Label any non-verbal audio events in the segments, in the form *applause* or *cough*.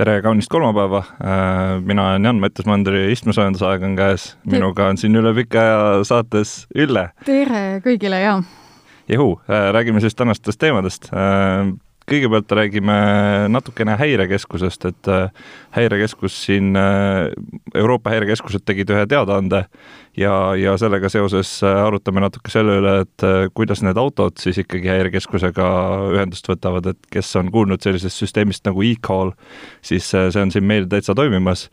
tere kaunist kolmapäeva, äh, mina olen Jan Mattias-Mandri, istmesoojenduse on käes, minuga on siin üle pika aja saates Ülle. tere kõigile ja. juhu, äh, räägime siis tänastest teemadest äh, kõigepealt räägime natukene häirekeskusest, et äh, häirekeskus siin, äh, Euroopa häirekeskused tegid ühe teadaande ja, ja sellega seoses äh, arutame natuke selle üle, et kuidas need autod siis ikkagi häirekeskusega ühendust võtavad, et kes on kuulnud sellisest süsteemist nagu e-call, siis see on siin meil täitsa toimimas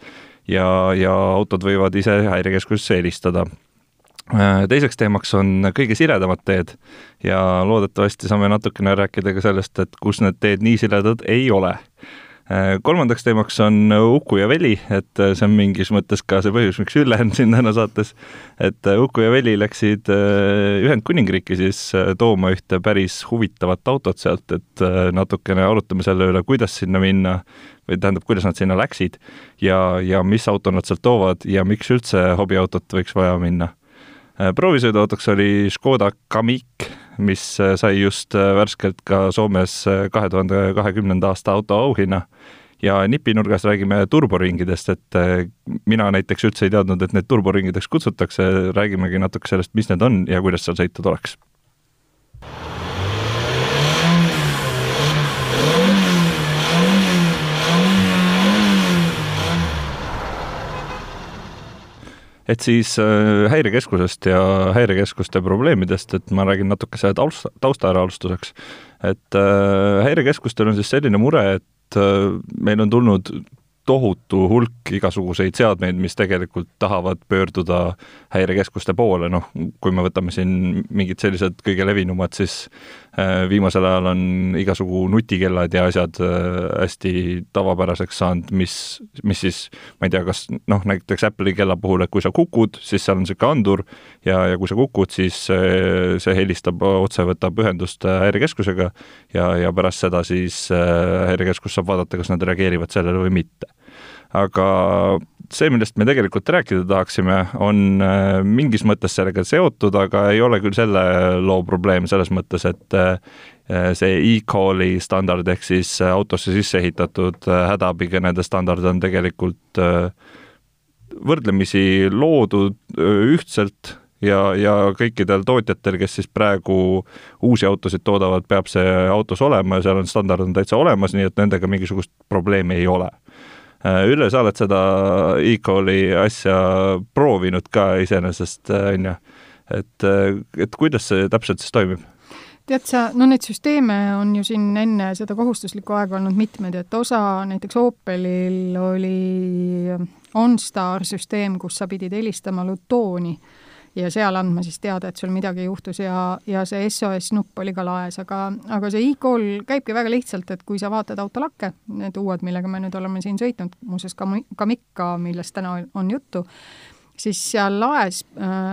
ja, ja autod võivad ise häirekeskusesse helistada teiseks teemaks on kõige siledamad teed ja loodetavasti saame natukene rääkida ka sellest, et kus need teed nii siledad ei ole. Äh, kolmandaks teemaks on Uku ja Veli, et see on mingis mõttes ka see põhjus, miks Ülle on *laughs* siin täna saates. et Uku ja Veli läksid äh, Ühendkuningriiki siis tooma ühte päris huvitavat autot sealt, et natukene arutame selle üle, kuidas sinna minna või tähendab, kuidas nad sinna läksid ja, ja mis auto nad sealt toovad ja miks üldse hobiautot võiks vaja minna Äh, proovisõiduautoks oli Škoda Kamiq, mis äh, sai just äh, värskelt ka Soomes kahe tuhande kahekümnenda aasta auto auhinna. ja nipinurgas räägime turboringidest, et mina näiteks üldse ei teadnud, et need turboringideks kutsutakse, räägimegi natuke sellest, mis need on ja kuidas seal sõita tuleks et siis äh, häirekeskusest ja häirekeskuste probleemidest, et ma räägin natuke selle tausta, tausta ära alustuseks. et äh, häirekeskustel on siis selline mure, et äh, meil on tulnud tohutu hulk igasuguseid seadmeid, mis tegelikult tahavad pöörduda häirekeskuste poole, noh, kui me võtame siin mingid sellised kõige levinumad, siis viimasel ajal on igasugu nutikellad ja asjad äh, hästi tavapäraseks saanud, mis, mis siis, ma ei tea, kas noh, näiteks Apple'i kella puhul, et kui sa kukud, siis seal on niisugune andur ja, ja kui sa kukud, siis see, see helistab otse, võtab ühendust häirekeskusega ja, ja pärast seda siis äh, häirekeskus saab vaadata, kas nad reageerivad sellele või mitte. Aga see, millest me tegelikult rääkida tahaksime, on äh, mingis mõttes sellega seotud, aga ei ole küll selle loo probleem selles mõttes, et äh, see e-call'i standard ehk siis autosse sisse ehitatud äh, hädaabikõnede standard on tegelikult võrdlemisi loodud ühtselt ja, ja kõikidel tootjatel, kes siis praegu uusi autosid toodavad, peab see autos olema ja seal on standard on täitsa olemas, nii et nendega mingisugust probleemi ei ole Ülle, sa oled seda e-kooli asja proovinud ka iseenesest, äh, on ju, et, äh, et kuidas see täpselt siis toimib? tead sa, no neid süsteeme on ju siin enne seda kohustuslikku aega olnud mitmeid, et osa näiteks Opelil oli OnStar süsteem, kus sa pidid helistama Lutooni ja seal andma siis teada, et sul midagi juhtus ja, ja see SOS nupp oli ka laes, aga, aga see e-call käibki väga lihtsalt, et kui sa vaatad autolakke, need uued, millega me nüüd oleme siin sõitnud, muuseas ka, ka Mikka, millest täna on juttu, siis seal laes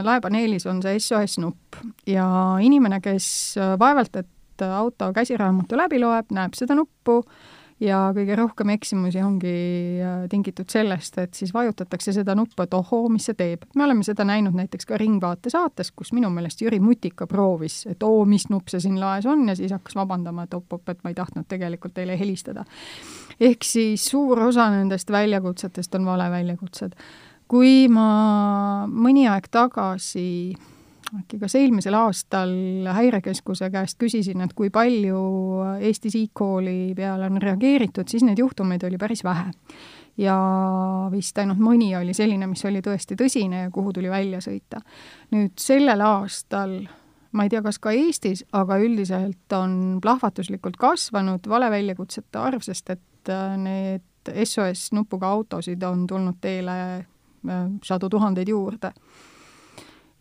laepaneelis on see SOS nupp ja inimene, kes vaevalt et auto käsiraamatu läbi loeb, näeb seda nuppu ja kõige rohkem eksimusi ongi äh, tingitud sellest, et siis vajutatakse seda nuppu, et ohoo, mis see teeb. me oleme seda näinud näiteks ka Ringvaate saates, kus minu meelest Jüri Mutika proovis, et oo, mis nupp see siin laes on ja siis hakkas vabandama, et op-op, et ma ei tahtnud tegelikult teile helistada. ehk siis suur osa nendest väljakutsetest on valeväljakutsed. kui ma mõni aeg tagasi äkki kas eelmisel aastal Häirekeskuse käest küsisin, et kui palju Eestis e-kooli peale on reageeritud, siis neid juhtumeid oli päris vähe. ja vist ainult mõni oli selline, mis oli tõesti tõsine ja kuhu tuli välja sõita. nüüd sellel aastal ma ei tea, kas ka Eestis, aga üldiselt on plahvatuslikult kasvanud valeväljakutsete arv, sest et äh, need SOS nupuga autosid on tulnud teele äh, sadu tuhandeid juurde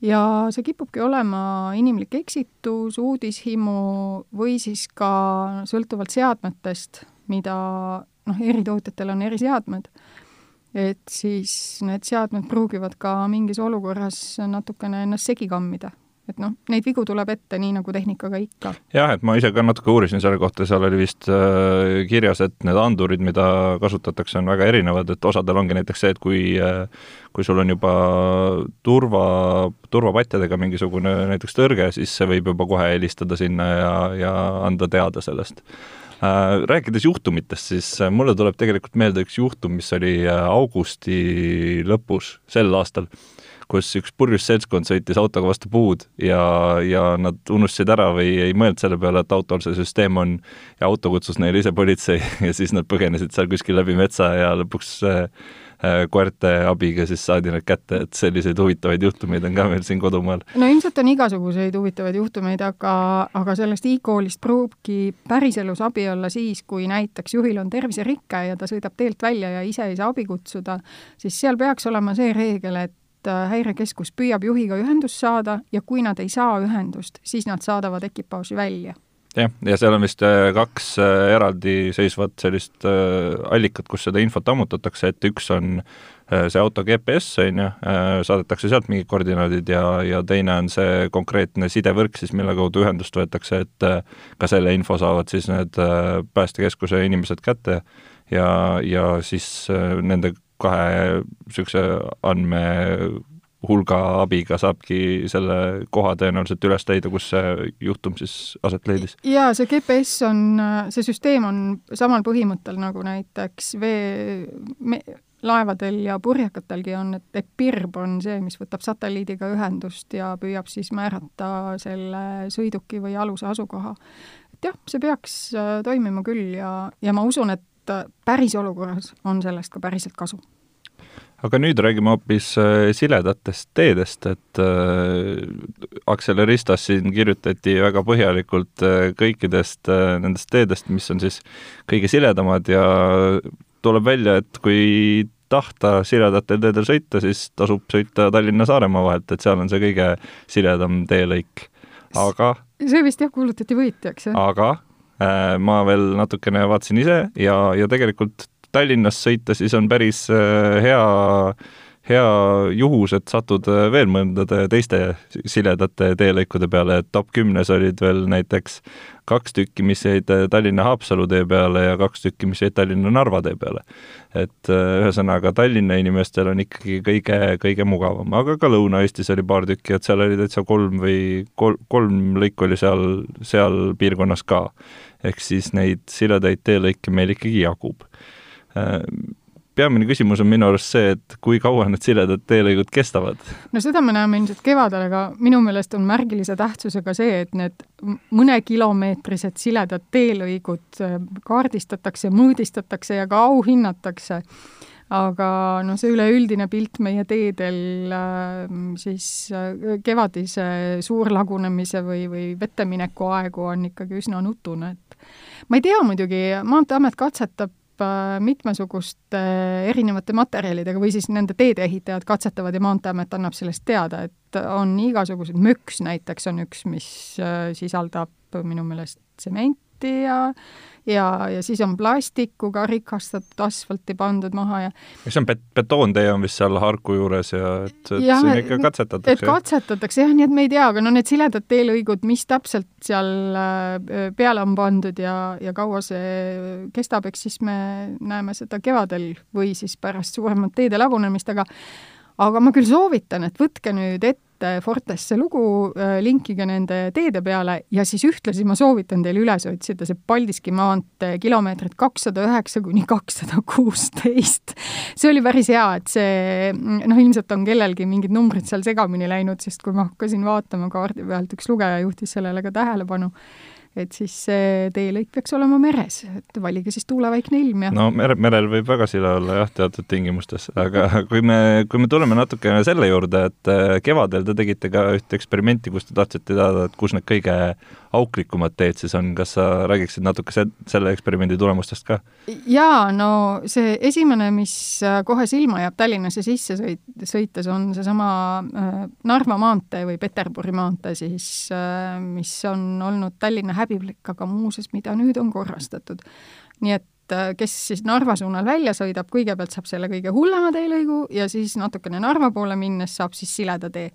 ja see kipubki olema inimlik eksitus, uudishimu või siis ka sõltuvalt seadmetest, mida noh, eri tootjatel on eriseadmed, et siis need seadmed pruugivad ka mingis olukorras natukene ennast segi kammida et noh, neid vigu tuleb ette, nii nagu tehnikaga ikka. jah, et ma ise ka natuke uurisin selle kohta, seal oli vist äh, kirjas, et need andurid, mida kasutatakse, on väga erinevad, et osadel ongi näiteks see, et kui äh, kui sul on juba turva, turvapatjadega mingisugune näiteks tõrge, siis see võib juba kohe helistada sinna ja, ja anda teada sellest äh,. Rääkides juhtumitest, siis äh, mulle tuleb tegelikult meelde üks juhtum, mis oli äh, augusti lõpus sel aastal kus üks purjus seltskond sõitis autoga vastu puud ja, ja nad unustasid ära või ei mõelnud selle peale, et autol see süsteem on ja auto kutsus neile ise politsei *laughs* ja siis nad põgenesid seal kuskil läbi metsa ja lõpuks äh, äh, koerte abiga siis saadi need kätte, et selliseid huvitavaid juhtumeid on ka meil siin kodumaal. no ilmselt on igasuguseid huvitavaid juhtumeid, aga, aga sellest e-koolist pruubki päriselus abi olla siis, kui näiteks juhil on terviserike ja ta sõidab teelt välja ja ise ei saa abi kutsuda, siis seal peaks olema see reegel, et et äh, häirekeskus püüab juhiga ühendust saada ja kui nad ei saa ühendust, siis nad saadavad ekipaaži välja. Jah, ja seal on vist äh, kaks äh, eraldiseisvat sellist allikat, kus seda infot ammutatakse, et üks on see auto GPS, on ju, saadetakse sealt mingid koordinaadid ja, ja teine on see konkreetne sidevõrk siis, mille kaudu ühendust võetakse, et ka selle info saavad siis need päästekeskuse inimesed kätte ja, ja siis nende kahe niisuguse andmehulga abiga saabki selle koha tõenäoliselt üles leida, kus see juhtum siis aset leidis. jaa, see GPS on, see süsteem on samal põhimõttel nagu näiteks vee me, laevadel ja purjekatelgi on, et, et PIRB on see, mis võtab satelliidiga ühendust ja püüab siis määrata selle sõiduki või aluse asukoha. et jah, see peaks äh, toimima küll ja, ja ma usun, et päris olukorras on sellest ka päriselt kasu aga nüüd räägime hoopis äh, siledatest teedest, et äh, Acceleristas siin kirjutati väga põhjalikult äh, kõikidest nendest teedest, mis on siis kõige siledamad ja tuleb välja, et kui tahta siledatel teedel sõita, siis tasub sõita Tallinna-Saaremaa vahelt, et seal on see kõige siledam teelõik. aga see vist jah, kuulutati võitjaks, jah? aga äh, ma veel natukene vaatasin ise ja, ja tegelikult Tallinnas sõita, siis on päris äh, hea, hea juhus, et satud äh, veel mõndade teiste siledate teelõikude peale, et top kümnes olid veel näiteks kaks tükki, mis jäid äh, Tallinna-Haapsalu tee peale ja kaks tükki, mis jäid Tallinna-Narva tee peale. et ühesõnaga, Tallinna inimestel on ikkagi kõige, kõige mugavam, aga ka Lõuna-Eestis oli paar tükki, et seal oli täitsa kolm või kol-, kolm lõiku oli seal, seal piirkonnas ka. Ehk siis neid siledaid teelõike meil ikkagi jagub Äh, peamine küsimus on minu arust see, et kui kaua need siledad teelõigud kestavad? no seda me näeme ilmselt kevadel, aga minu meelest on märgilise tähtsusega see, et need mõnekilomeetrised siledad teelõigud äh, kaardistatakse, mõõdistatakse ja ka auhinnatakse aga noh, see üleüldine pilt meie teedel äh, siis kevadise suurlagunemise või, või vettemineku aegu on ikkagi üsna nutune, et ma ei tea muidugi, Maanteeamet katsetab Äh, mitmesuguste erinevate materjalidega või siis nende teedeehitajad katsetavad ja Maanteeamet annab sellest teada, et on igasuguseid, möks näiteks on üks, mis äh, sisaldab minu meelest tsementi ja ja, ja siis on plastikuga rikastatud asfalti pandud maha ja mis on bet-, betoontee on vist seal Harku juures ja et, et ja, siin ikka katsetatakse? et katsetatakse jah, nii et me ei tea, aga no need siledad teelõigud, mis täpselt seal äh, peale on pandud ja, ja kaua see kestab, eks siis me näeme seda kevadel või siis pärast suuremat teede lagunemist, aga aga ma küll soovitan, et võtke nüüd ette ette Fortesse lugu, äh, linkige nende teede peale ja siis ühtlasi ma soovitan teil üles otsida see Paldiski maantee kilomeetrid kakssada üheksa kuni kakssada kuusteist. see oli päris hea, et see noh, ilmselt on kellelgi mingid numbrid seal segamini läinud, sest kui ma hakkasin vaatama kaardi pealt, üks lugeja juhtis sellele ka tähelepanu et siis see teelõik peaks olema meres, et valige siis tuulevaikne ilm ja no mere, merel võib väga sile olla jah, teatud tingimustes, aga *laughs* kui me, kui me tuleme natukene selle juurde, et äh, kevadel te tegite ka ühte eksperimenti, kus te tahtsite teada, et kus need kõige auklikumad teed siis on, kas sa räägiksid natuke se-, selle eksperimendi tulemustest ka? jaa, no see esimene, mis äh, kohe silma jääb Tallinnasse sisse sõit-, sõites, on seesama äh, Narva maantee või Peterburi maantee siis äh,, mis on olnud Tallinna häbiplekk, aga muuseas, mida nüüd on korrastatud. nii et kes siis Narva suunal välja sõidab, kõigepealt saab selle kõige hullema teelõigu ja siis natukene Narva poole minnes saab siis sileda tee.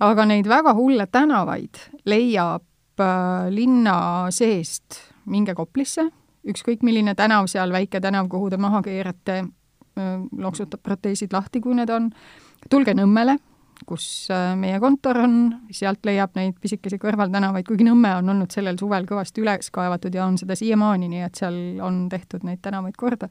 aga neid väga hulle tänavaid leiab linna seest, minge Koplisse, ükskõik milline tänav seal, väike tänav, kuhu te maha keerate äh,, loksutab proteesid lahti, kui need on, tulge Nõmmele kus äh, meie kontor on, sealt leiab neid pisikesi kõrvaltänavaid, kuigi Nõmme on olnud sellel suvel kõvasti üles kaevatud ja on seda siiamaani, nii et seal on tehtud neid tänavaid korda.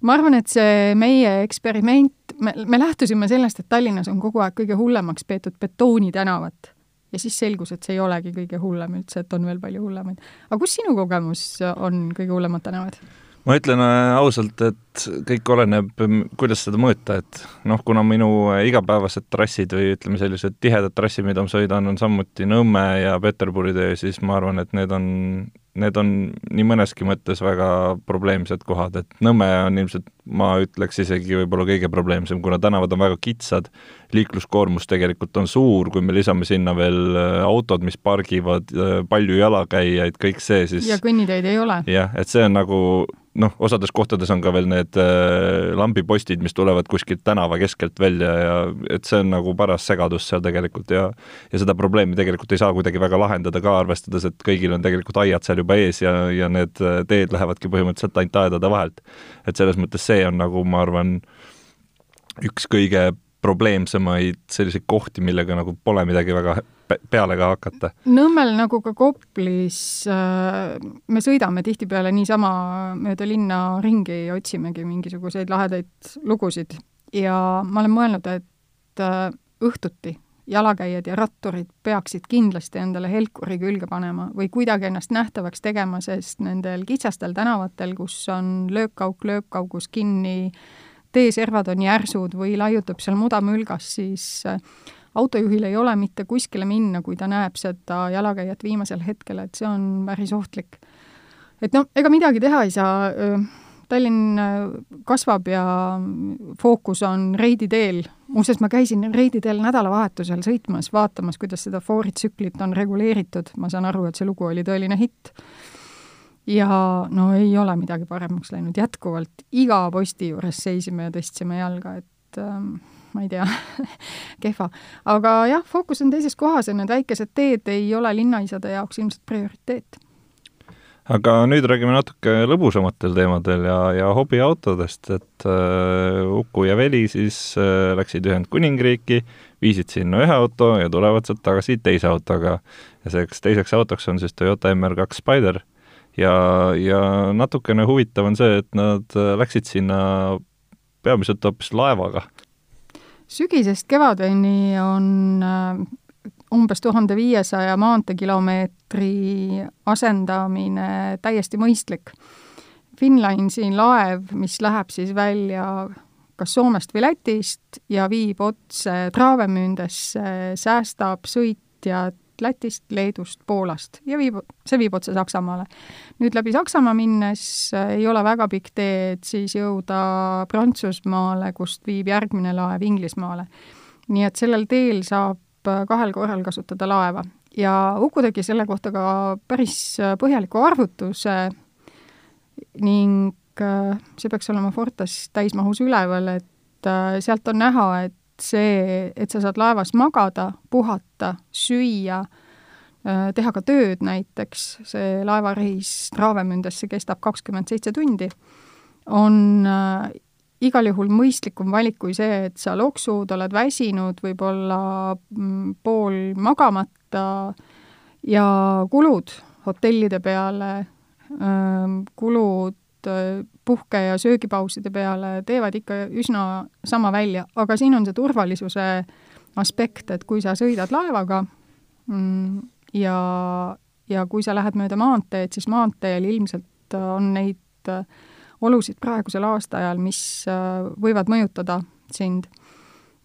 ma arvan, et see meie eksperiment, me, me lähtusime sellest, et Tallinnas on kogu aeg kõige hullemaks peetud betoonitänavat ja siis selgus, et see ei olegi kõige hullem üldse, et on veel palju hullemaid. aga kus sinu kogemus on kõige hullemad tänavad? ma ütlen äh, ausalt, et kõik oleneb, kuidas seda mõõta, et noh, kuna minu äh, igapäevased trassid või ütleme, sellised tihedad trassid, mida ma sõidan, on samuti Nõmme ja Peterburi tee, siis ma arvan, et need on, need on nii mõneski mõttes väga probleemsed kohad, et Nõmme on ilmselt, ma ütleks isegi võib-olla kõige probleemsem, kuna tänavad on väga kitsad, liikluskoormus tegelikult on suur, kui me lisame sinna veel äh, autod, mis pargivad, palju jalakäijaid, kõik see, siis ja kõnniteid ei ole. jah, et see on nagu noh, osades kohtades on ka veel need äh, lambipostid, mis tulevad kuskilt tänava keskelt välja ja et see on nagu paras segadus seal tegelikult ja ja seda probleemi tegelikult ei saa kuidagi väga lahendada ka, arvestades, et kõigil on tegelikult aiad seal juba ees ja, ja need äh, teed lähevadki põhimõtteliselt ainult aedade vahelt. et selles mõttes see on nagu, ma arvan, üks kõige probleemsemaid selliseid kohti, millega nagu pole midagi väga peale ka hakata? Nõmmel nagu ka Koplis äh, me sõidame tihtipeale niisama mööda linna ringi ja otsimegi mingisuguseid lahedaid lugusid ja ma olen mõelnud, et äh, õhtuti jalakäijad ja ratturid peaksid kindlasti endale helkuri külge panema või kuidagi ennast nähtavaks tegema, sest nendel kitsastel tänavatel, kus on löökauk löökaugus kinni, teeservad on järsud või laiutab seal mudamülgas, siis äh, autojuhil ei ole mitte kuskile minna, kui ta näeb seda jalakäijat viimasel hetkel, et see on päris ohtlik. et noh, ega midagi teha ei saa, Tallinn kasvab ja fookus on Reidi teel, muuseas ma käisin Reidi teel nädalavahetusel sõitmas, vaatamas, kuidas seda fooritsüklit on reguleeritud, ma saan aru, et see lugu oli tõeline hitt. ja no ei ole midagi paremaks läinud, jätkuvalt iga posti juures seisime ja tõstsime jalga, et ähm, ma ei tea *laughs* kehva. aga jah, fookus on teises kohas ja need väikesed teed ei ole linnaisade jaoks ilmselt prioriteet. aga nüüd räägime natuke lõbusamatel teemadel ja, ja hobiautodest, et äh, Uku ja Veli siis äh, läksid Ühendkuningriiki, viisid sinna ühe auto ja tulevad sealt tagasi teise autoga. ja selleks teiseks autoks on siis Toyota MR2 Spider ja, ja natukene huvitav on see, et nad läksid sinna peamiselt hoopis laevaga sügisest kevadeni on äh, umbes tuhande viiesaja maanteekilomeetri asendamine täiesti mõistlik. Finnlinesi laev, mis läheb siis välja kas Soomest või Lätist ja viib otse Travemündesse, säästab sõitjat Lätist, Leedust, Poolast ja viib, see viib otse Saksamaale. nüüd läbi Saksamaa minnes äh, ei ole väga pikk tee, et siis jõuda Prantsusmaale, kust viib järgmine laev Inglismaale. nii et sellel teel saab äh, kahel korral kasutada laeva ja Uku tegi selle kohta ka päris äh, põhjaliku arvutuse ning see peaks olema Fortas täismahus üleval, et sealt on näha, et see, et sa saad laevas magada, puhata, süüa, äh, teha ka tööd näiteks, see laevareis Travemündesse kestab kakskümmend seitse tundi, on äh, igal juhul mõistlikum valik kui see, et sa loksud, oled väsinud, võib-olla mm, pool magamata ja kulud hotellide peale, ähm, kulud äh, puhke- ja söögipauside peale teevad ikka üsna sama välja, aga siin on see turvalisuse aspekt, et kui sa sõidad laevaga mm, ja, ja kui sa lähed mööda maanteed, siis maanteel ilmselt on neid äh, olusid praegusel aastaajal, mis äh, võivad mõjutada sind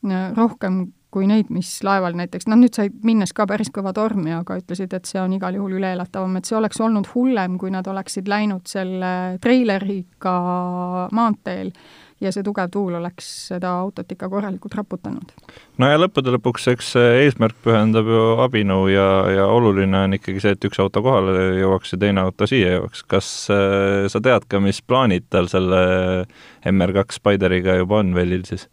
äh, rohkem kui neid, mis laeval näiteks, noh nüüd sai minnes ka päris kõva tormi, aga ütlesid, et see on igal juhul üle elatavam, et see oleks olnud hullem, kui nad oleksid läinud selle treileriga maanteel ja see tugev tuul oleks seda autot ikka korralikult raputanud. no ja lõppude lõpuks, eks eesmärk pühendab ju abinõu ja, ja oluline on ikkagi see, et üks auto kohale jõuaks ja teine auto siia jõuaks. kas äh, sa tead ka, mis plaanid tal selle MR2 Spideriga juba on veel siis?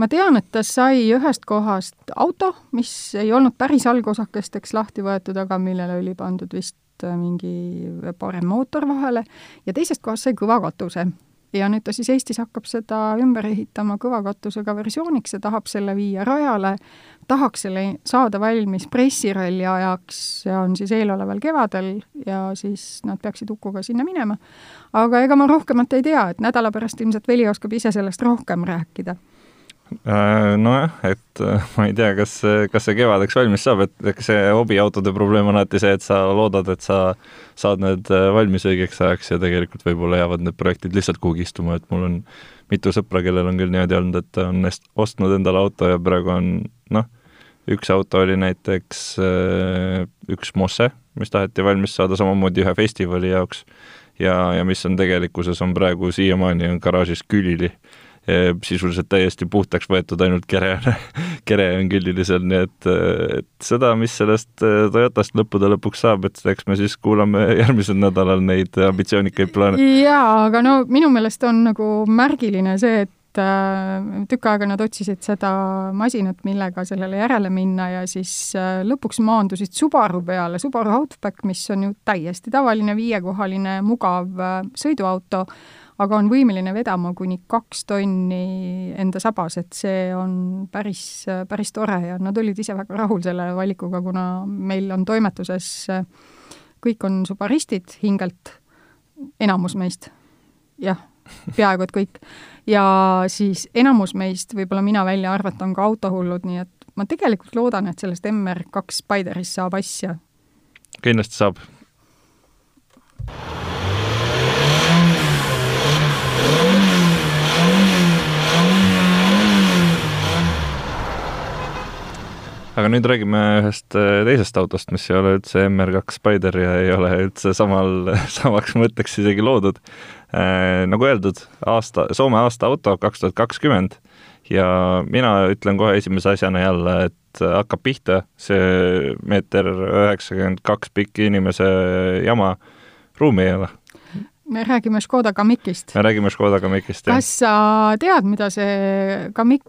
Ma tean, et ta sai ühest kohast auto, mis ei olnud päris algosakesteks lahti võetud, aga millele oli pandud vist äh, mingi parem mootor vahele ja teisest kohast sai kõva katuse. ja nüüd ta siis Eestis hakkab seda ümber ehitama kõvakatusega versiooniks ja tahab selle viia rajale, tahaks selle saada valmis pressiralli ajaks, see on siis eeloleval kevadel ja siis nad peaksid Ukuga sinna minema. aga ega ma rohkemat ei tea, et nädala pärast ilmselt Veli oskab ise sellest rohkem rääkida nojah, et äh, *laughs* ma ei tea, kas, kas see kevadeks valmis saab, et eks see hobiautode probleem on alati see, et sa loodad, et sa saad need äh, valmis õigeks ajaks ja tegelikult võib-olla jäävad need projektid lihtsalt kuhugi istuma, et mul on mitu sõpra, kellel on küll niimoodi olnud, et on ostnud endale auto ja praegu on noh, üks auto oli näiteks üks Mosse, mis taheti valmis saada samamoodi ühe festivali jaoks. Ja, ja mis on tegelikkuses, on praegu siiamaani on garaažis külili sisuliselt täiesti puhtaks võetud, ainult kere *laughs* kere on külili seal, nii et, et seda, mis sellest äh, Toyotast lõppude lõpuks saab, et eks me siis kuulame *laughs* järgmisel nädalal neid ambitsioonikaid plaane. jaa, aga no minu meelest on nagu märgiline see, et äh, tükk aega nad otsisid seda masinat, millega sellele järele minna ja siis lõpuks maandusid Subaru peale, Subaru Outback, mis on ju täiesti tavaline viiekohaline mugav sõiduauto aga on võimeline vedama kuni kaks tonni enda sabas, et see on päris, päris tore ja nad olid ise väga rahul selle valikuga, kuna meil on toimetuses, kõik on subaristid hingelt, enamus meist, jah, peaaegu et kõik. ja siis enamus meist, võib-olla mina välja arvata, on ka autohullud, nii et ma tegelikult loodan, et sellest MR2 Spiderist saab asja. kindlasti saab aga nüüd räägime ühest äh, teisest autost, mis ei ole üldse MR2 Spider ja ei ole üldse samal, *laughs* samaks mõtteks isegi loodud. Äh, nagu öeldud, aasta, Soome aasta auto kaks tuhat kakskümmend ja mina ütlen kohe esimese asjana jälle, et hakkab pihta see meeter üheksakümmend kaks pikk inimese jama, ruumi ei ole me räägime Škoda Kamikist. me räägime Škoda Kamikist, jah. kas sa tead, mida see Kamik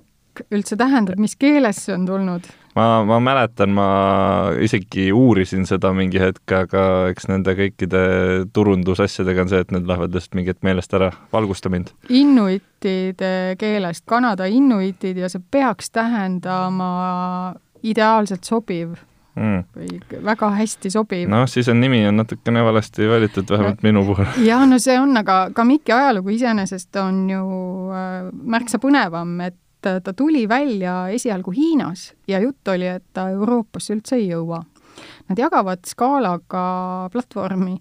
üldse tähendab, mis keeles see on tulnud? Ma, ma mäletan, ma isegi uurisin seda mingi hetk, aga eks nende kõikide turundusasjadega on see, et need lähevad lihtsalt mingi hetk meelest ära. valgusta mind. Inuitide keelest, Kanada inuitid ja see peaks tähendama ideaalselt sobiv mm. või väga hästi sobiv. noh, siis on nimi on natukene valesti valitud, vähemalt no, minu puhul. jaa, no see on, aga Kamiki ajalugu iseenesest on ju äh, märksa põnevam, et et ta tuli välja esialgu Hiinas ja jutt oli, et ta Euroopasse üldse ei jõua. Nad jagavad skaalaga platvormi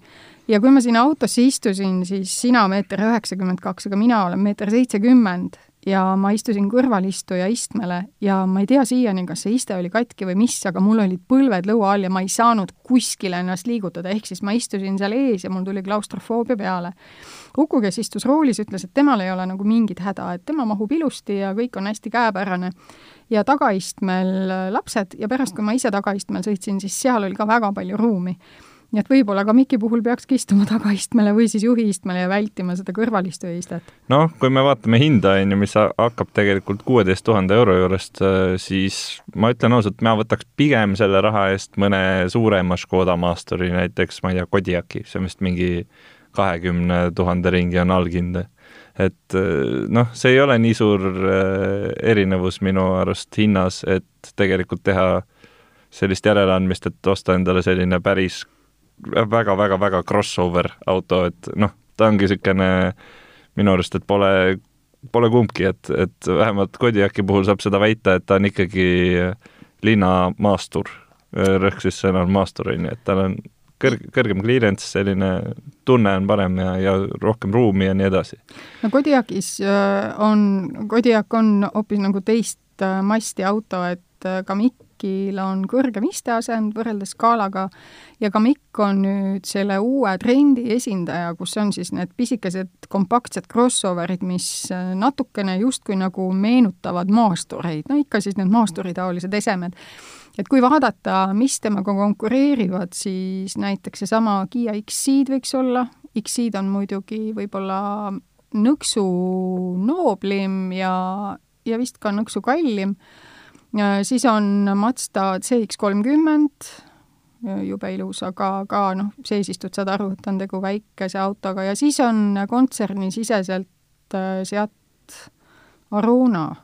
ja kui ma sinna autosse istusin, siis sina meeter üheksakümmend kaks, aga mina olen meeter seitsekümmend ja ma istusin kõrvalistuja istmele ja ma ei tea siiani, kas see iste oli katki või mis, aga mul olid põlved lõua all ja ma ei saanud kuskile ennast liigutada, ehk siis ma istusin seal ees ja mul tuli klaustrofoobia peale. Uku, kes istus roolis, ütles, et temal ei ole nagu mingit häda, et tema mahub ilusti ja kõik on hästi käepärane. ja tagaistmel lapsed ja pärast, kui ma ise tagaistmel sõitsin, siis seal oli ka väga palju ruumi nii et võib-olla ka Miki puhul peakski istuma *laughs* tagaistmele või siis juhiistmele ja vältima seda kõrvalistuja istet. noh, kui me vaatame hinda, on ju, mis hakkab tegelikult kuueteist tuhande euro juurest, äh, siis ma ütlen ausalt, ma võtaks pigem selle raha eest mõne suurema Škoda Masteri, näiteks ma ei tea, Kodiaki, see on vist mingi kahekümne tuhande ringi on allhind. et äh, noh, see ei ole nii suur äh, erinevus minu arust hinnas, et tegelikult teha sellist järeleandmist, et osta endale selline päris väga-väga-väga crossover auto, et noh, ta ongi niisugune minu arust, et pole, pole kumbki, et, et vähemalt Kodiaki puhul saab seda väita, et ta on ikkagi linnamaastur, rõhk siis sõnal maastur, on ju, et tal on kõrg, kõrgem clearance, selline tunne on parem ja, ja rohkem ruumi ja nii edasi. no Kodiakis äh, on, Kodiak on hoopis nagu teist äh, masti auto, et äh, Kamikil on kõrgem isteasend võrreldes skaalaga ja Kamik on nüüd selle uue trendi esindaja, kus on siis need pisikesed kompaktsed crossover'id, mis natukene justkui nagu meenutavad maastureid, no ikka siis need maasturitaolised esemed. Et kui vaadata, mis temaga konkureerivad, siis näiteks seesama Kiia X-Ceed võiks olla, X-Ceed on muidugi võib-olla nõksu nooblim ja, ja vist ka nõksu kallim. siis on Mazda CX kolmkümmend, jube ilus, aga ka noh, seesistud saad aru, et on tegu väikese autoga ja siis on kontsernisiseselt äh, Seat Arona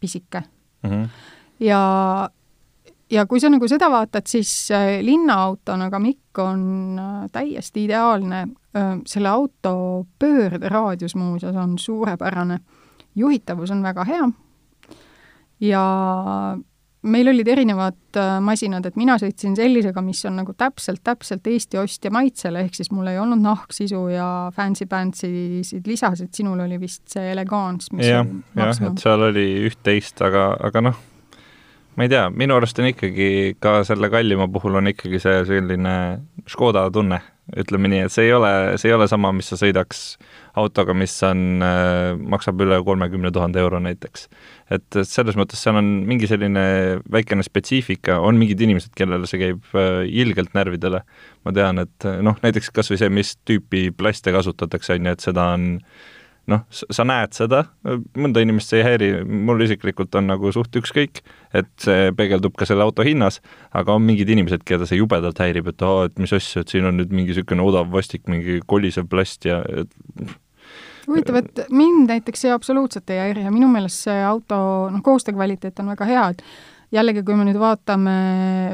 pisike mm. -hmm. ja, ja kui sa nagu seda vaatad, siis äh, linnaautona Kamik on äh, täiesti ideaalne selle auto pöörderaadius muuseas on suurepärane, juhitavus on väga hea. ja meil olid erinevad masinad, et mina sõitsin sellisega, mis on nagu täpselt, täpselt Eesti ostja maitsele, ehk siis mul ei olnud nahksisu ja fancy-pantsisid lisas, et sinul oli vist see elegance, mis jah, jah, et seal oli üht-teist, aga, aga noh, ma ei tea, minu arust on ikkagi ka selle kallima puhul on ikkagi see selline Škoda tunne ütleme nii, et see ei ole, see ei ole sama, mis sa sõidaks autoga, mis on, äh, maksab üle kolmekümne tuhande euro näiteks. et selles mõttes seal on mingi selline väikene spetsiifika, on mingid inimesed, kellele see käib äh, ilgelt närvidele. ma tean, et noh, näiteks kas või see, mis tüüpi plaste kasutatakse, on ju, et seda on noh, sa näed seda, mõnda inimest see ei häiri, mul isiklikult on nagu suht ükskõik, et see peegeldub ka selle auto hinnas, aga on mingid inimesed, keda see jubedalt häirib, et aa, et mis asja, et siin on nüüd mingi niisugune odav vastik, mingi kolisev plast ja et huvitav, et mind näiteks see absoluutselt ei häiri ja minu meelest see auto noh, koostöökvaliteet on väga hea, et jällegi, kui me nüüd vaatame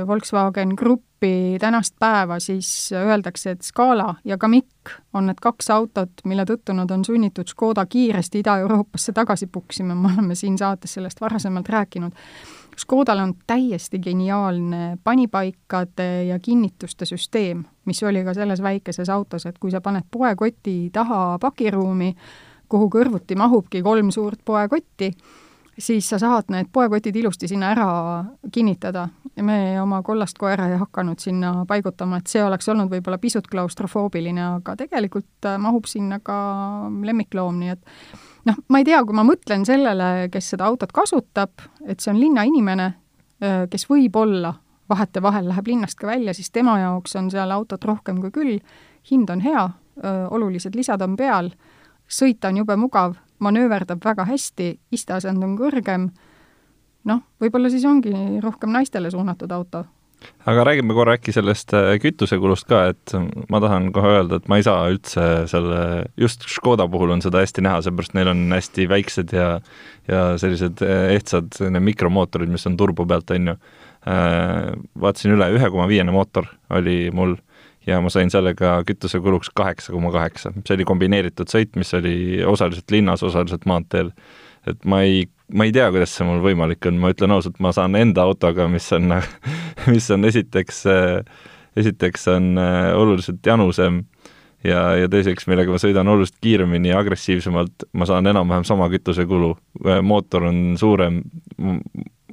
Volkswagen Gruppi tänast päeva, siis öeldakse, et Scala ja Kamiq on need kaks autot, mille tõttu nad on sunnitud Škoda kiiresti Ida-Euroopasse tagasi puksima, me oleme siin saates sellest varasemalt rääkinud. Škodal on täiesti geniaalne panipaikade ja kinnituste süsteem, mis oli ka selles väikeses autos, et kui sa paned poekoti taha pakiruumi, kuhu kõrvuti mahubki kolm suurt poekotti, siis sa saad need poekotid ilusti sinna ära kinnitada. Me oma kollast koera ei hakanud sinna paigutama, et see oleks olnud võib-olla pisut klaustrofoobiline, aga tegelikult äh, mahub sinna ka lemmikloom, nii et noh, ma ei tea, kui ma mõtlen sellele, kes seda autot kasutab, et see on linnainimene, äh, kes võib-olla vahetevahel läheb linnast ka välja, siis tema jaoks on seal autot rohkem kui küll, hind on hea, äh, olulised lisad on peal, sõita on jube mugav manööverdab väga hästi, isteasend on kõrgem, noh, võib-olla siis ongi rohkem naistele suunatud auto. aga räägime korra äkki sellest äh, kütusekulust ka, et ma tahan kohe öelda, et ma ei saa üldse selle, just Škoda puhul on seda hästi näha, seepärast neil on hästi väiksed ja ja sellised äh, ehtsad mikromootorid, mis on turbo pealt, on ju. Äh, vaatasin üle, ühe koma viiene mootor oli mul ja ma sain sellega kütusekuluks kaheksa koma kaheksa. see oli kombineeritud sõit, mis oli osaliselt linnas, osaliselt maanteel. et ma ei, ma ei tea, kuidas see mul võimalik on, ma ütlen ausalt, ma saan enda autoga, mis on, *laughs* mis on esiteks, esiteks on äh, oluliselt janusem ja, ja teiseks, millega ma sõidan oluliselt kiiremini ja agressiivsemalt, ma saan enam-vähem sama kütusekulu. mootor on suurem,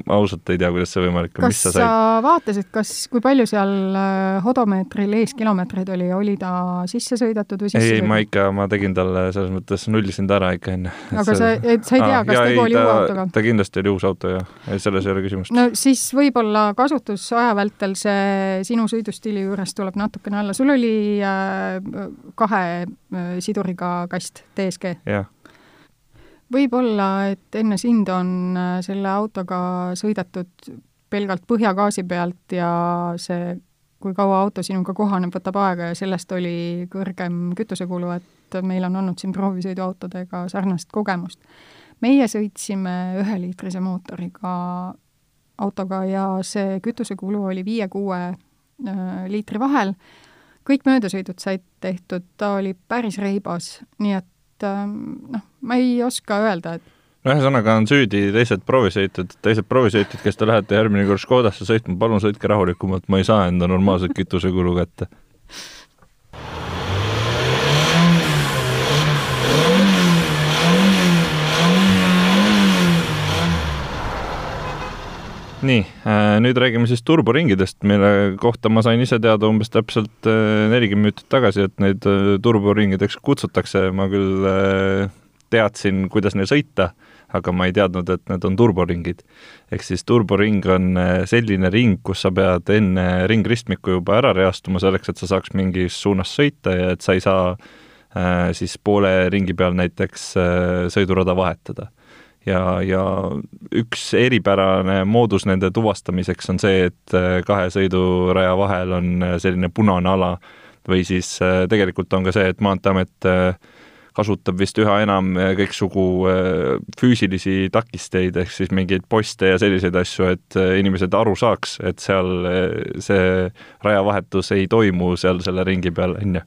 ma ausalt ei tea, kuidas see võimalik on, mis sa kas sa vaatasid, kas, kui palju seal äh, hodomeetril ees kilomeetreid oli, oli ta sisse sõidetud või sisse ei, ei, ma ikka, ma tegin talle selles mõttes, nullisin ta ära ikka enne. aga sa, et sa ei tea, kas tegu oli uue autoga? ta kindlasti oli uus auto, jah, selles ei ole küsimust. no siis võib-olla kasutusaja vältel see sinu sõidustiili juures tuleb natukene alla, sul oli äh, kahe äh, siduriga kast, DSG? jah võib-olla, et enne sind on äh, selle autoga sõidetud pelgalt põhjagaasi pealt ja see, kui kaua auto sinuga kohaneb, võtab aega ja sellest oli kõrgem kütusekulu, et meil on olnud siin proovisõiduautodega sarnast kogemust. meie sõitsime üheliitrise mootoriga autoga ja see kütusekulu oli viie-kuue äh, liitri vahel, kõik möödasõidud said tehtud, ta oli päris reibas, nii et et ähm, noh, ma ei oska öelda, et no ühesõnaga on süüdi teised proovisõitjad, teised proovisõitjad, kes te lähete järgmine kord Škodasse sõitma, palun sõitke rahulikumalt, ma ei saa enda normaalset kütusekulu kätte. Nii, äh, nüüd räägime siis turboringidest, mille kohta ma sain ise teada umbes täpselt äh, nelikümmend minutit tagasi, et neid äh, turboringideks kutsutakse, ma küll teadsin, kuidas neil sõita, aga ma ei teadnud, et need on turboringid. ehk siis turboring on selline ring, kus sa pead enne ringristmikku juba ära reastuma selleks, et sa saaks mingis suunas sõita ja et sa ei saa siis poole ringi peal näiteks sõidurada vahetada ja, ja üks eripärane moodus nende tuvastamiseks on see, et äh, kahe sõiduraja vahel on äh, selline punane ala või siis äh, tegelikult on ka see, et Maanteeamet kasutab vist üha enam kõiksugu füüsilisi takisteid, ehk siis mingeid poste ja selliseid asju, et inimesed aru saaks, et seal see rajavahetus ei toimu seal selle ringi peal, on ju?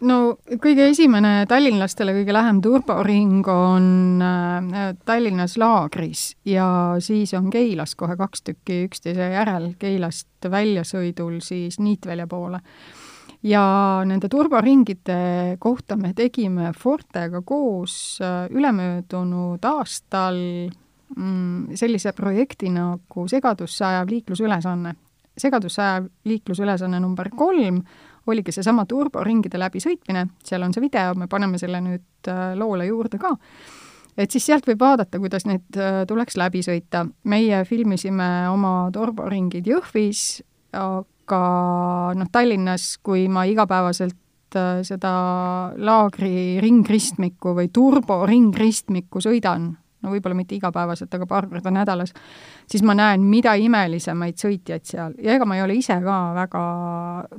No kõige esimene tallinlastele kõige lähem turboring on Tallinnas Laagris ja siis on Keilas kohe kaks tükki üksteise järel, Keilast väljasõidul siis Niitvälja poole ja nende turvaringide kohta me tegime Fortega koos äh, ülemöödunud aastal mm, sellise projekti nagu segadusse ajav liiklusülesanne. segadusse ajav liiklusülesanne number kolm oligi seesama turboringide läbisõitmine, seal on see video, me paneme selle nüüd äh, loole juurde ka, et siis sealt võib vaadata, kuidas neid äh, tuleks läbi sõita. meie filmisime oma turboringid Jõhvis, aga noh, Tallinnas, kui ma igapäevaselt äh, seda laagri ringristmikku või turbo ringristmikku sõidan, no võib-olla mitte igapäevaselt, aga paar korda nädalas, siis ma näen, mida imelisemaid sõitjaid seal ja ega ma ei ole ise ka väga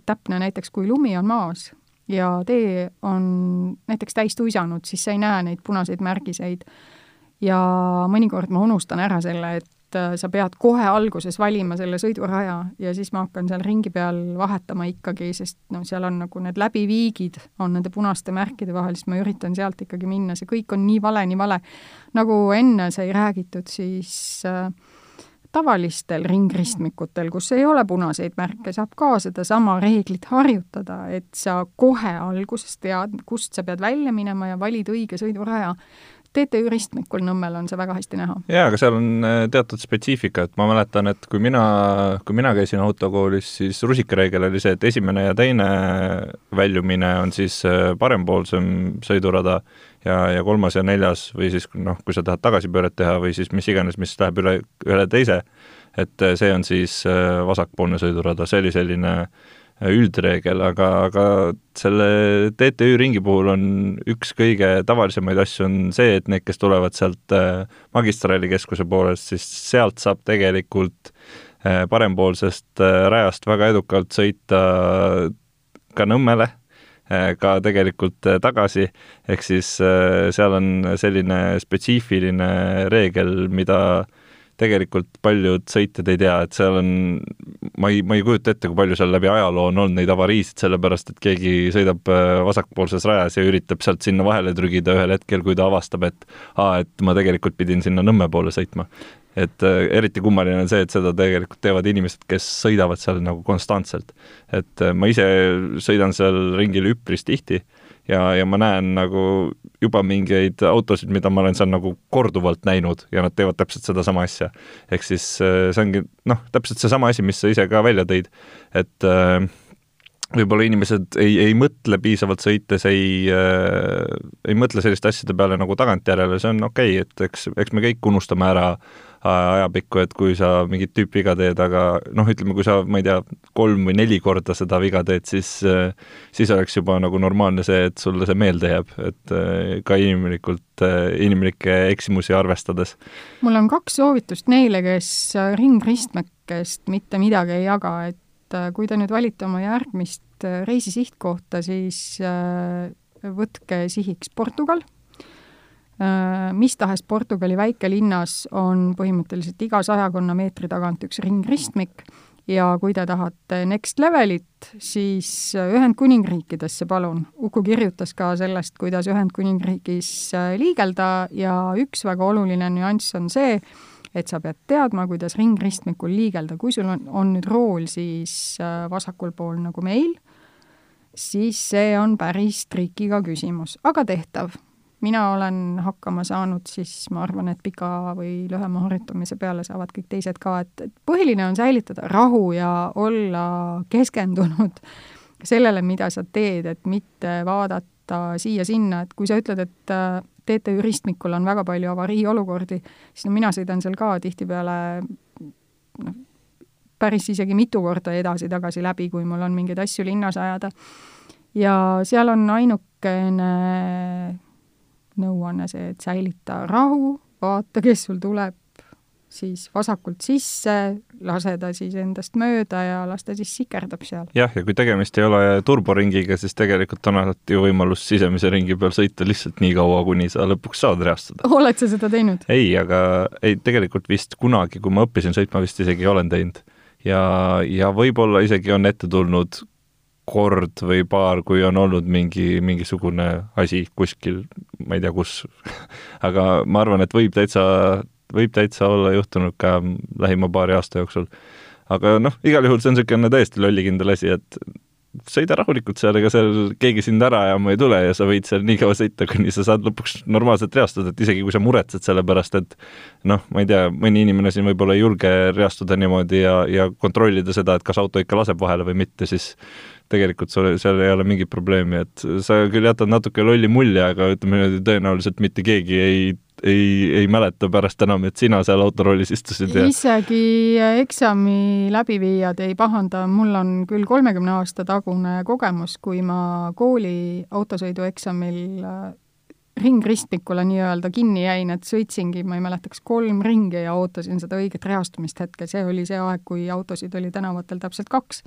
täpne, näiteks kui lumi on maas ja tee on näiteks täis tuisanud, siis sa ei näe neid punaseid märgiseid. ja mõnikord ma unustan ära selle, et et äh, sa pead kohe alguses valima selle sõiduraja ja siis ma hakkan seal ringi peal vahetama ikkagi, sest no seal on nagu need läbiviigid on nende punaste märkide vahel, siis ma üritan sealt ikkagi minna, see kõik on nii vale, nii vale. nagu enne sai räägitud, siis äh, tavalistel ringristmikutel, kus ei ole punaseid märke, saab ka sedasama reeglit harjutada, et sa kohe alguses tead, kust sa pead välja minema ja valid õige sõiduraja TTÜ ristmikul Nõmmel on see väga hästi näha. jaa, aga seal on äh, teatud spetsiifika, et ma mäletan, et kui mina, kui mina käisin autokoolis, siis rusikareegel oli see, et esimene ja teine väljumine on siis äh, parempoolsem sõidurada ja, ja kolmas ja neljas või siis noh, kui sa tahad tagasipööret teha või siis mis iganes, mis läheb üle üle teise, et äh, see on siis vasakpoolne sõidurada, see oli selline äh, üldreegel, aga, aga selle TTÜ ringi puhul on üks kõige tavalisemaid asju on see, et need, kes tulevad sealt äh, magistraalikeskuse poolest, siis sealt saab tegelikult äh, parempoolsest äh, rajast väga edukalt sõita ka Nõmmele, ka tegelikult tagasi, ehk siis seal on selline spetsiifiline reegel, mida äh, tegelikult paljud sõitjad ei tea, et seal on, ma ei, ma ei kujuta ette, kui palju seal läbi ajaloo on olnud neid avariisid, sellepärast et keegi sõidab äh, vasakpoolses rajas ja üritab sealt sinna vahele trügida ühel hetkel, kui ta avastab, et aa, et ma tegelikult pidin sinna Nõmme poole sõitma. et äh, eriti kummaline on see, et seda tegelikult teevad inimesed, kes sõidavad seal nagu konstantselt. et äh, ma ise sõidan seal ringil üpris tihti ja, ja ma näen nagu juba mingeid autosid, mida ma olen seal nagu korduvalt näinud ja nad teevad täpselt sedasama asja. ehk siis äh, see ongi noh, täpselt seesama asi, mis sa ise ka välja tõid, et äh, võib-olla inimesed ei, ei mõtle piisavalt sõites, ei äh,, ei mõtle selliste asjade peale nagu tagantjärele, see on okei okay,, et eks, eks me kõik unustame ära äh, ajapikku, et kui sa mingit tüüpviga teed, aga noh, ütleme, kui sa, ma ei tea, kolm või neli korda seda viga teed, siis siis oleks juba nagu normaalne see, et sulle see meelde jääb, et eh, ka inimlikult, inimlikke eksimusi arvestades. mul on kaks soovitust neile, kes ringristmekest mitte midagi ei jaga, et kui te nüüd valite oma järgmist reisi sihtkohta, siis võtke sihiks Portugal Äh, mis tahes Portugali väikelinnas on põhimõtteliselt iga sajakonna meetri tagant üks ringristmik ja kui te tahate next levelit, siis Ühendkuningriikidesse palun. Uku kirjutas ka sellest, kuidas Ühendkuningriigis äh, liigelda ja üks väga oluline nüanss on see, et sa pead teadma, kuidas ringristmikul liigelda, kui sul on, on nüüd rool siis äh, vasakul pool nagu meil, siis see on päris trikiga küsimus, aga tehtav mina olen hakkama saanud, siis ma arvan, et pika või lühema harjutamise peale saavad kõik teised ka, et, et põhiline on säilitada rahu ja olla keskendunud sellele, mida sa teed, et mitte vaadata siia-sinna, et kui sa ütled, et äh, TTÜ ristmikul on väga palju avariiolukordi, siis no mina sõidan seal ka tihtipeale noh, päris isegi mitu korda edasi-tagasi läbi, kui mul on mingeid asju linnas ajada. ja seal on ainukene nõuanne see, et säilita rahu, vaata, kes sul tuleb siis vasakult sisse, lase ta siis endast mööda ja las ta siis sikerdab seal. jah, ja kui tegemist ei ole turboringiga, siis tegelikult on alati ju võimalus sisemise ringi peal sõita lihtsalt nii kaua, kuni sa lõpuks saad reastada. oled sa seda teinud? ei, aga ei, tegelikult vist kunagi, kui ma õppisin sõitma, vist isegi olen teinud. ja, ja võib-olla isegi on ette tulnud kord või paar, kui on olnud mingi, mingisugune asi kuskil, ma ei tea, kus *laughs* aga ma arvan, et võib täitsa, võib täitsa olla juhtunud ka lähima paari aasta jooksul. aga noh, igal juhul see on niisugune täiesti lollikindel asi, et sõida rahulikult seal, ega seal keegi sind ära ajama ei tule ja sa võid seal nii kaua sõita, kuni sa saad lõpuks normaalselt reastuda, et isegi kui sa muretsed selle pärast, et noh, ma ei tea, mõni inimene siin võib-olla ei julge reastuda niimoodi ja, ja kontrollida seda, et kas auto ikka laseb vahele või mitte, siis tegelikult sul, seal ei ole mingit probleemi, et sa küll jätad natuke lolli mulje, aga ütleme niimoodi, tõenäoliselt mitte keegi ei, ei, ei mäleta pärast enam, et sina seal autoroolis istusid ja isegi eksami läbiviijad ei pahanda, mul on küll kolmekümne aasta tagune kogemus, kui ma kooli autosõidueksamil äh, ringristmikule nii-öelda kinni jäin, et sõitsingi, ma ei mäleta, kas kolm ringi ja ootasin seda õiget reastumist hetkel, see oli see aeg, kui autosid oli tänavatel täpselt kaks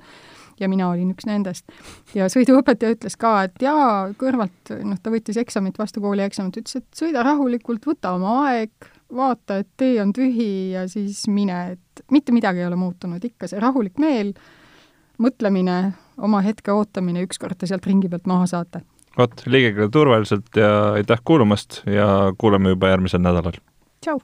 ja mina olin üks nendest. ja sõiduõpetaja ütles ka, et jaa, kõrvalt, noh, ta võttis eksamit vastu koolieksamit, ütles, et sõida rahulikult, võta oma aeg, vaata, et tee on tühi ja siis mine, et mitte midagi ei ole muutunud, ikka see rahulik meel, mõtlemine, oma hetke ootamine, ükskord te sealt ringi pealt maha saate. vot, liigege turvaliselt ja aitäh kuulamast ja kuuleme juba järgmisel nädalal. tšau!